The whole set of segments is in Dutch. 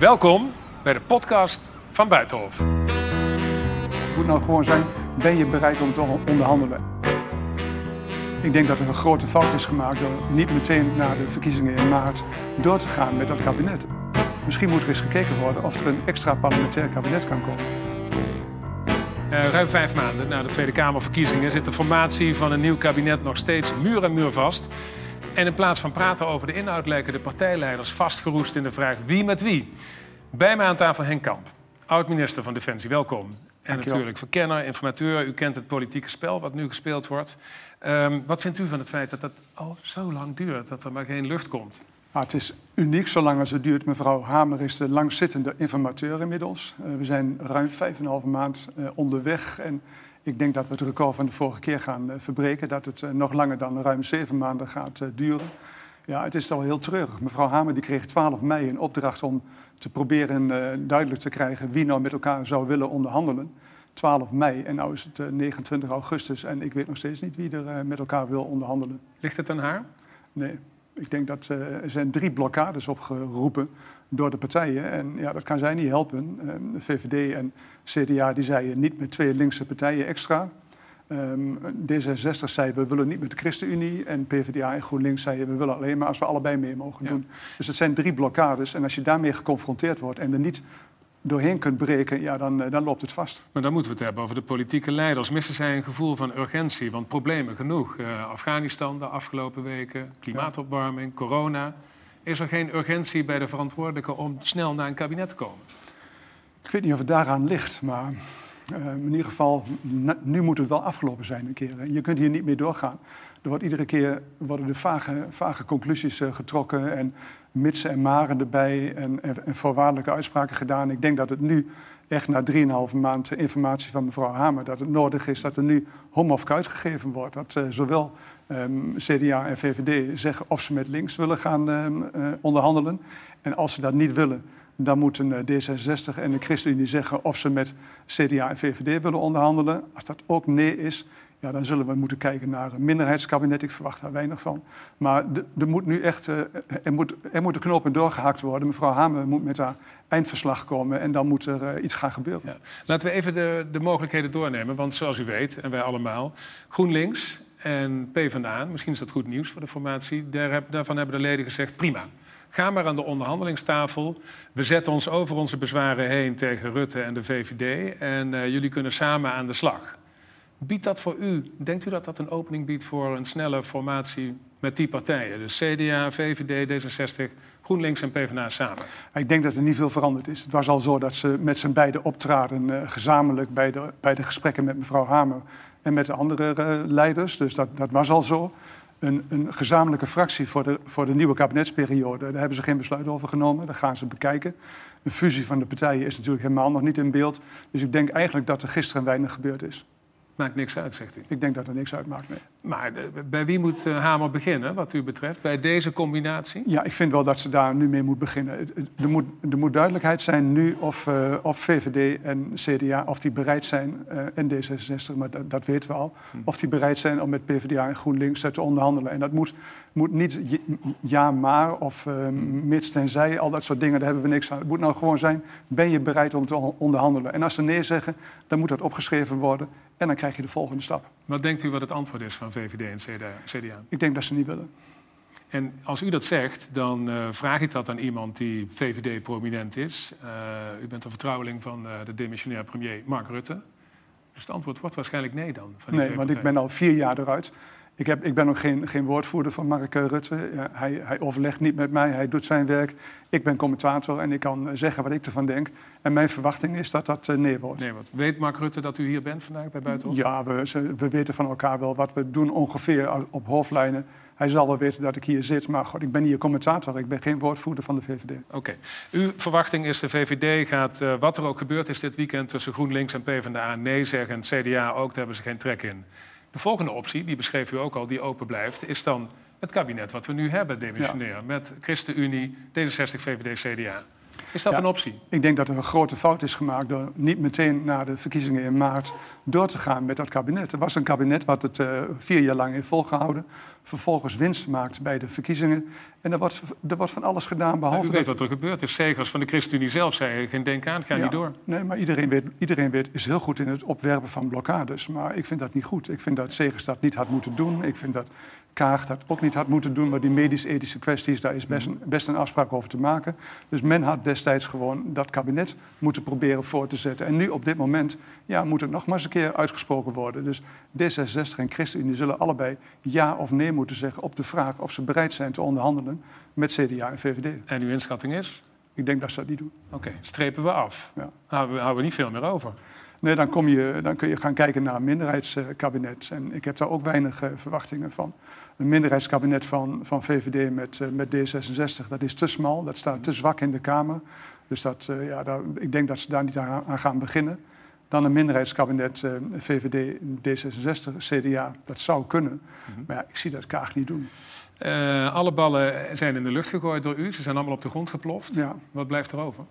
Welkom bij de podcast van Buitenhof. Het moet nou gewoon zijn, ben je bereid om te onderhandelen? Ik denk dat er een grote fout is gemaakt door niet meteen na de verkiezingen in maart door te gaan met dat kabinet. Misschien moet er eens gekeken worden of er een extra parlementair kabinet kan komen. Uh, ruim vijf maanden na de Tweede Kamerverkiezingen zit de formatie van een nieuw kabinet nog steeds muur en muur vast. En in plaats van praten over de inhoud lijken de partijleiders vastgeroest in de vraag wie met wie. Bij mij aan tafel Henk Kamp, oud-minister van Defensie, welkom. En natuurlijk verkenner, informateur. U kent het politieke spel wat nu gespeeld wordt. Um, wat vindt u van het feit dat dat al zo lang duurt, dat er maar geen lucht komt? Ah, het is uniek zolang als het duurt. Mevrouw Hamer is de langzittende informateur inmiddels. Uh, we zijn ruim vijf en een halve maand uh, onderweg. En ik denk dat we het record van de vorige keer gaan uh, verbreken. Dat het nog langer dan ruim zeven maanden gaat duren. Ja, het is al heel treurig. Mevrouw Hamer die kreeg 12 mei een opdracht om te proberen duidelijk te krijgen wie nou met elkaar zou willen onderhandelen. 12 mei en nu is het 29 augustus en ik weet nog steeds niet wie er met elkaar wil onderhandelen. Ligt het aan haar? Nee. Ik denk dat uh, er zijn drie blokkades opgeroepen door de partijen. En ja, dat kan zij niet helpen. Uh, de VVD en CDA die zeiden niet met twee linkse partijen extra. Um, D66 zei we willen niet met de ChristenUnie. En PvdA en GroenLinks zeiden we willen alleen maar als we allebei mee mogen doen. Dus het zijn drie blokkades. En als je daarmee geconfronteerd wordt en er niet doorheen kunt breken, ja, dan, eh, dan loopt het vast. Maar dan moeten we het hebben over de politieke leiders. Missen zij een gevoel van urgentie? Want problemen genoeg. Uh, Afghanistan de afgelopen weken, klimaatopwarming, corona. Is er geen urgentie bij de verantwoordelijken om snel naar een kabinet te komen? Ik weet niet of het daaraan ligt, maar uh, in ieder geval, nu moet het wel afgelopen zijn een keer. Je kunt hier niet meer doorgaan. Er wordt iedere keer worden de vage, vage conclusies uh, getrokken en mitsen en maren erbij en, en, voorwaardelijke uitspraken gedaan. Ik denk dat het nu echt na 3,5 maand informatie van mevrouw Hamer... dat het nodig is dat er nu hom gegeven wordt. Dat uh, zowel um, CDA en VVD zeggen of ze met links willen gaan um, onderhandelen. En als ze dat niet willen dan moeten D66 en de ChristenUnie zeggen of ze met CDA en VVD willen onderhandelen. Als dat ook nee is, ja, dan zullen we moeten kijken naar een minderheidskabinet. Ik verwacht daar weinig van. Maar er moet nu echt uh, er moet, er moeten knopen doorgehakt worden. Mevrouw Hamer moet met haar eindverslag komen en dan moet er uh, iets gaan gebeuren. Laten we even de, de mogelijkheden doornemen. Want zoals u weet, en wij allemaal, GroenLinks en PvdA, misschien is dat goed nieuws voor de formatie, daar daarvan hebben de leden gezegd prima. Ga maar aan de onderhandelingstafel. We zetten ons over onze bezwaren heen tegen Rutte en de VVD. En uh, jullie kunnen samen aan de slag. Biedt dat voor u, denkt u dat dat een opening biedt voor een snelle formatie met die partijen? Dus CDA, VVD, D66, GroenLinks en PvdA samen? Ik denk dat er niet veel veranderd is. Het was al zo dat ze met z'n beiden optraden, uh, gezamenlijk bij de, bij de gesprekken met mevrouw Hamer en met de andere uh, leiders. Dus dat, dat was al zo een, een, gezamenlijke fractie voor de, voor de nieuwe kabinetsperiode. Daar hebben ze geen besluit over genomen. Dat gaan ze bekijken. Een fusie van de partijen is natuurlijk helemaal nog niet in beeld. Dus ik denk eigenlijk dat er gisteren weinig gebeurd is. Maakt niks uit, zegt u. Ik denk dat er niks uitmaakt, nee. Maar eh, bij wie moet uh, Hamer beginnen, wat u betreft? Bij deze combinatie? Ja, ik vind wel dat ze daar nu mee moet beginnen. Er moet, er moet duidelijkheid zijn nu of, uh, of VVD en CDA... of die bereid zijn, en D66, maar dat, dat weten we al... Hm. of die bereid zijn om met PvdA en GroenLinks te onderhandelen. En dat moet, moet niet ja, maar of hm. mits tenzij, al dat soort dingen, daar hebben we niks aan. Het moet nou gewoon zijn, ben je bereid om te onderhandelen? En als ze nee zeggen, dan moet dat opgeschreven worden... En dan krijg je de volgende stap. Wat denkt u wat het antwoord is van VVD en CDA? Ik denk dat ze niet willen. En als u dat zegt, dan uh, vraag ik dat aan iemand die VVD-prominent is. Uh, u bent een vertrouweling van uh, de demissionair premier Mark Rutte. Dus het antwoord wordt waarschijnlijk nee dan. Van nee, want ik ben al vier jaar eruit. Ik, heb, ik ben nog geen, geen woordvoerder van Mark Rutte. Ja, hij, hij, overlegt niet met mij, hij doet zijn werk. Ik ben commentator en ik kan zeggen wat ik ervan denk. En mijn verwachting is dat dat uh, nee wordt. Nee wordt. Weet Mark Rutte dat u hier bent vandaag bij Buitenhof? Ja, we, we weten van elkaar wel wat we doen ongeveer op hoofdlijnen. Hij zal wel weten dat ik hier zit, maar God, ik ben hier commentator. Ik ben geen woordvoerder van de VVD. Oké. Okay. Uw verwachting is de VVD gaat, uh, wat er ook gebeurd is dit weekend... tussen GroenLinks en PvdA nee zeggen en CDA ook, daar hebben ze geen trek in. De volgende optie, die beschreef u ook al, die open blijft, is dan het kabinet wat we nu hebben, demissionair. Ja. Met ChristenUnie, D66, VVD, CDA. Is dat Ja. een optie? Ik denk dat er een grote fout is gemaakt door niet meteen na de verkiezingen in maart door te gaan met dat kabinet. Er was een kabinet wat het eh, vier jaar lang heeft volgehouden, vervolgens winst maakt bij de verkiezingen. En er wordt, er wordt van alles gedaan behalve u weet dat- wat er gebeurd is. Zegers van de ChristenUnie zelf zei geen denk aan, ga Ja, niet door. Nee, maar iedereen weet, iedereen weet, is heel goed in het opwerpen van blokkades. Maar ik vind dat niet goed. Ik vind dat Segers dat niet had moeten doen. Ik vind dat Kaag dat ook niet had moeten doen. Maar die medisch-ethische kwesties, daar is best een, best een afspraak over te maken. Dus men had destijds gewoon dat kabinet moeten proberen voor te zetten. En nu op dit moment ja, moet het nog maar eens een keer uitgesproken worden. Dus D66 en ChristenUnie zullen allebei ja of nee moeten zeggen op de vraag of ze bereid zijn te onderhandelen met CDA en VVD. En uw inschatting is? Ik denk dat ze dat niet doen. Oké, strepen we af. Ja. Houden we, houden we niet veel meer over. Nee, dan, kom je, dan kun je gaan kijken naar een minderheidskabinet. En ik heb daar ook weinig eh, verwachtingen van. Een minderheidskabinet van, van VVD met, eh, met D66, dat is te smal. Dat staat te zwak in de Kamer. Dus dat, eh, ja, daar, ik denk dat ze daar niet aan, aan gaan beginnen. Dan een minderheidskabinet eh, VVD, D66, CDA. Dat zou kunnen. Maar ja, ik zie dat Kaag niet doen. Eh, alle ballen zijn in de lucht gegooid door u. Ze zijn allemaal op de grond geploft. Ja. Wat blijft er over?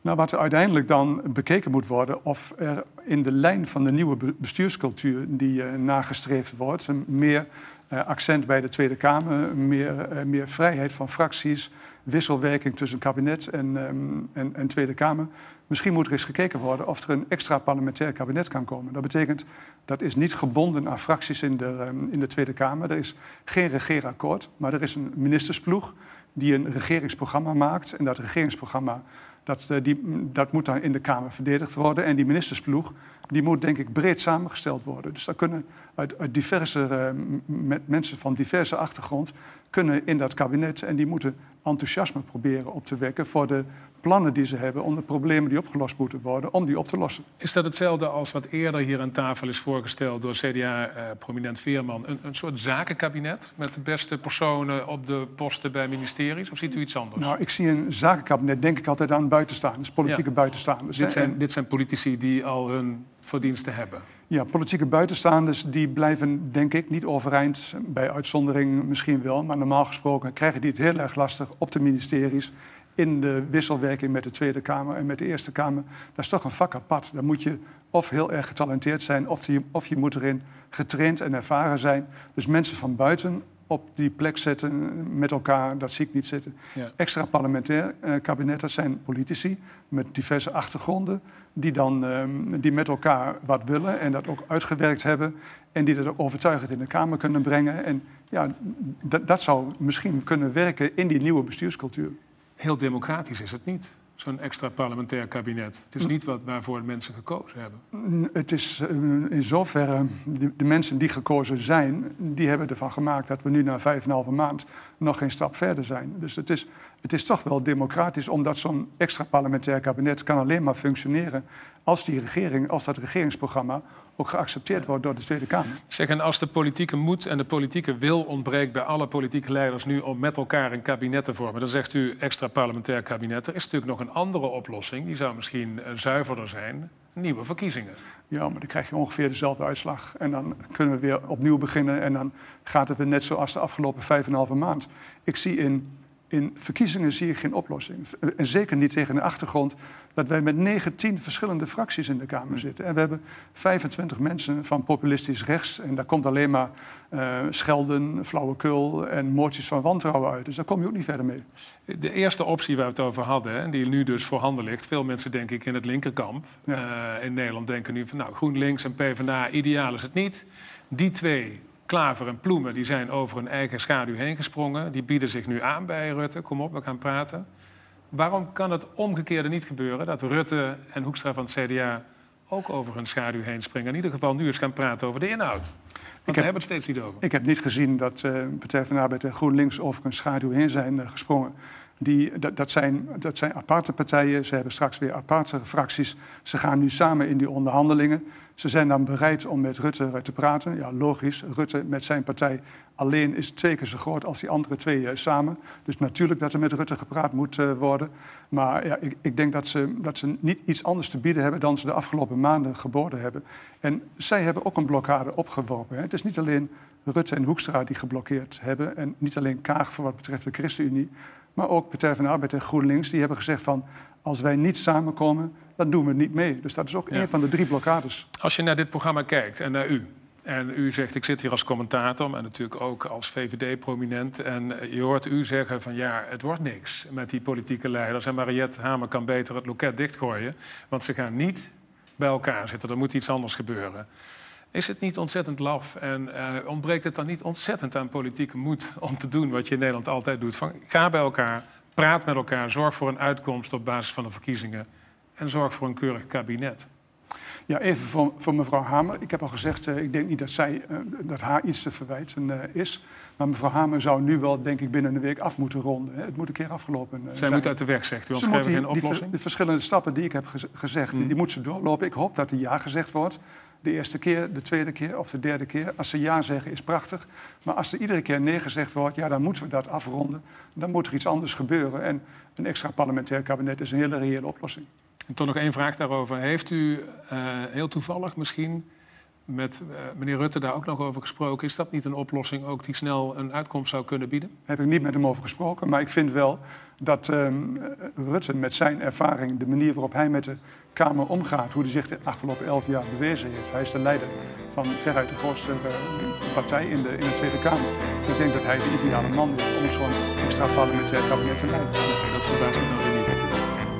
Nou, wat er uiteindelijk dan bekeken moet worden, of er in de lijn van de nieuwe be- bestuurscultuur die eh, nagestreefd wordt, meer accent bij de Tweede Kamer, meer, eh, meer vrijheid van fracties, wisselwerking tussen kabinet en, ehm, en, en Tweede Kamer. Misschien moet er eens gekeken worden of er een extra parlementair kabinet kan komen. Dat betekent dat is niet gebonden aan fracties in de, ehm, in de Tweede Kamer. Er is geen regeerakkoord, maar er is een ministersploeg die een regeringsprogramma maakt. En dat regeringsprogramma dat, eh, die, dat moet dan in de Kamer verdedigd worden. En die ministersploeg die moet denk ik breed samengesteld worden. Dus daar kunnen uit, diverse eh, met mensen van diverse achtergrond kunnen in dat kabinet. En die moeten enthousiasme proberen op te wekken voor de plannen die ze hebben om de problemen die opgelost moeten worden, om die op te lossen. Is dat hetzelfde als wat eerder hier aan tafel is voorgesteld door CDA-prominent Veerman? Een, een soort zakenkabinet met de beste personen op de posten bij ministeries? Of ziet u iets anders? Nou, ik zie een zakenkabinet denk ik altijd aan buitenstaanders, politieke Ja. buitenstaanders. dit, zijn, En- dit zijn politici die al hun verdiensten hebben. Ja, politieke buitenstaanders die blijven denk ik niet overeind. Bij uitzondering misschien wel, maar normaal gesproken krijgen die het heel erg lastig op de ministeries. In de wisselwerking met de Tweede Kamer en met de Eerste Kamer. Dat is toch een vak apart. Dan moet je of heel erg getalenteerd zijn, of je, of je moet erin getraind en ervaren zijn. Dus mensen van buiten op die plek zetten met elkaar, dat zie ik niet zitten. Ja. Extra parlementair eh, kabinet, dat zijn politici met diverse achtergronden. Die, dan, ehm, die met elkaar wat willen en dat ook uitgewerkt hebben. En die dat ook overtuigend in de Kamer kunnen brengen. En ja, dat zou misschien kunnen werken in die nieuwe bestuurscultuur. Heel democratisch is het niet, zo'n extra parlementair kabinet. Het is niet wat waarvoor mensen gekozen hebben. Het is eh, in zoverre, de, de mensen die gekozen zijn, die hebben ervan gemaakt dat we nu na vijf en een halve maand nog geen stap verder zijn. Dus het is, het is toch wel democratisch, omdat zo'n extra parlementair kabinet kan alleen maar functioneren als die regering, als dat regeringsprogramma ook geaccepteerd wordt door de Tweede Kamer. Zeg, en als de politieke moed en de politieke wil ontbreekt bij alle politieke leiders nu om met elkaar een kabinet te vormen, dan zegt u extra parlementair kabinet. Er is natuurlijk nog een andere oplossing, die zou misschien eh, zuiverder zijn: nieuwe verkiezingen. Ja, maar dan krijg je ongeveer dezelfde uitslag. En dan kunnen we weer opnieuw beginnen. En dan gaat het weer net zoals de afgelopen vijf en een halve maand. Ik zie in, in verkiezingen zie ik geen oplossing. En zeker niet tegen de achtergrond dat wij met 19 verschillende fracties in de Kamer zitten. En we hebben 25 mensen van populistisch rechts. En daar komt alleen maar eh, schelden, flauwekul en moties van wantrouwen uit. Dus daar kom je ook niet verder mee. De eerste optie waar we het over hadden, en die nu dus voorhanden ligt, veel mensen denk ik in het linkerkamp eh, in Nederland denken nu van nou GroenLinks en PvdA, ideaal is het niet. Die twee, Klaver en Ploemen, die zijn over hun eigen schaduw heen gesprongen. Die bieden zich nu aan bij Rutte. Kom op, we gaan praten. Waarom kan het omgekeerde niet gebeuren dat Rutte en Hoekstra van het CDA ook over hun schaduw heen springen? In ieder geval nu eens gaan praten over de inhoud. Want heb- hebben we het steeds niet over. Ik heb niet gezien dat eh Partij van de Arbeid en GroenLinks over een schaduw heen zijn eh, gesprongen. Die, dat, zijn, dat zijn aparte partijen. Ze hebben straks weer aparte fracties. Ze gaan nu samen in die onderhandelingen. Ze zijn dan bereid om met Rutte eh, te praten. Ja, logisch. Rutte met zijn partij alleen is twee keer zo groot als die andere twee eh, samen. Dus natuurlijk dat er met Rutte gepraat moet eh, worden. Maar ja, ik, ik denk dat ze, dat ze niet iets anders te bieden hebben dan ze de afgelopen maanden geboden hebben. En zij hebben ook een blokkade opgeworpen. Hè. Het is niet alleen Rutte en Hoekstra die geblokkeerd hebben. En niet alleen Kaag voor wat betreft de ChristenUnie. Maar ook Partij van de Arbeid en GroenLinks, die hebben gezegd van als wij niet samenkomen, dan doen we niet mee. Dus dat is ook een van de drie blokkades. Als je naar dit programma kijkt en naar u, en u zegt, ik zit hier als commentator, maar natuurlijk ook als VVD-prominent. En je hoort u zeggen van ja, het wordt niks met die politieke leiders. En Mariette Hamer kan beter het loket dichtgooien. Want ze gaan niet bij elkaar zitten. Er moet iets anders gebeuren. Is het niet ontzettend laf en uh, ontbreekt het dan niet ontzettend aan politieke moed om te doen wat je in Nederland altijd doet? Van, ga bij elkaar, praat met elkaar, zorg voor een uitkomst op basis van de verkiezingen en zorg voor een keurig kabinet. Ja, even voor, voor mevrouw Hamer. Ik heb al gezegd, uh, ik denk niet dat, zij, uh, dat haar iets te verwijten uh, is. Maar mevrouw Hamer zou nu wel, denk ik, binnen een week af moeten ronden. Het moet een keer afgelopen Zij zijn. moet uit de weg, zegt u, anders krijgen we geen oplossing. Die, de verschillende stappen die ik heb gezegd, mm. die moet ze doorlopen. Ik hoop dat er ja gezegd wordt. De eerste keer, de tweede keer of de derde keer. Als ze ja zeggen, is prachtig. Maar als er iedere keer nee gezegd wordt, ja, dan moeten we dat afronden. Dan moet er iets anders gebeuren. En een extra parlementair kabinet is een hele reële oplossing. En toch nog één vraag daarover. Heeft u uh, heel toevallig misschien met uh, meneer Rutte daar ook nog over gesproken? Is dat niet een oplossing ook die snel een uitkomst zou kunnen bieden? Heb ik niet met hem over gesproken, maar ik vind wel dat um, Rutte met zijn ervaring, de manier waarop hij met de Kamer omgaat, hoe hij zich de afgelopen elf jaar bewezen heeft. Hij is de leider van veruit de grootste uh, partij in de, in de Tweede Kamer. Ik denk dat hij de ideale man is om zo'n extra parlementair kabinet te leiden. Dat verbaast me nou niet.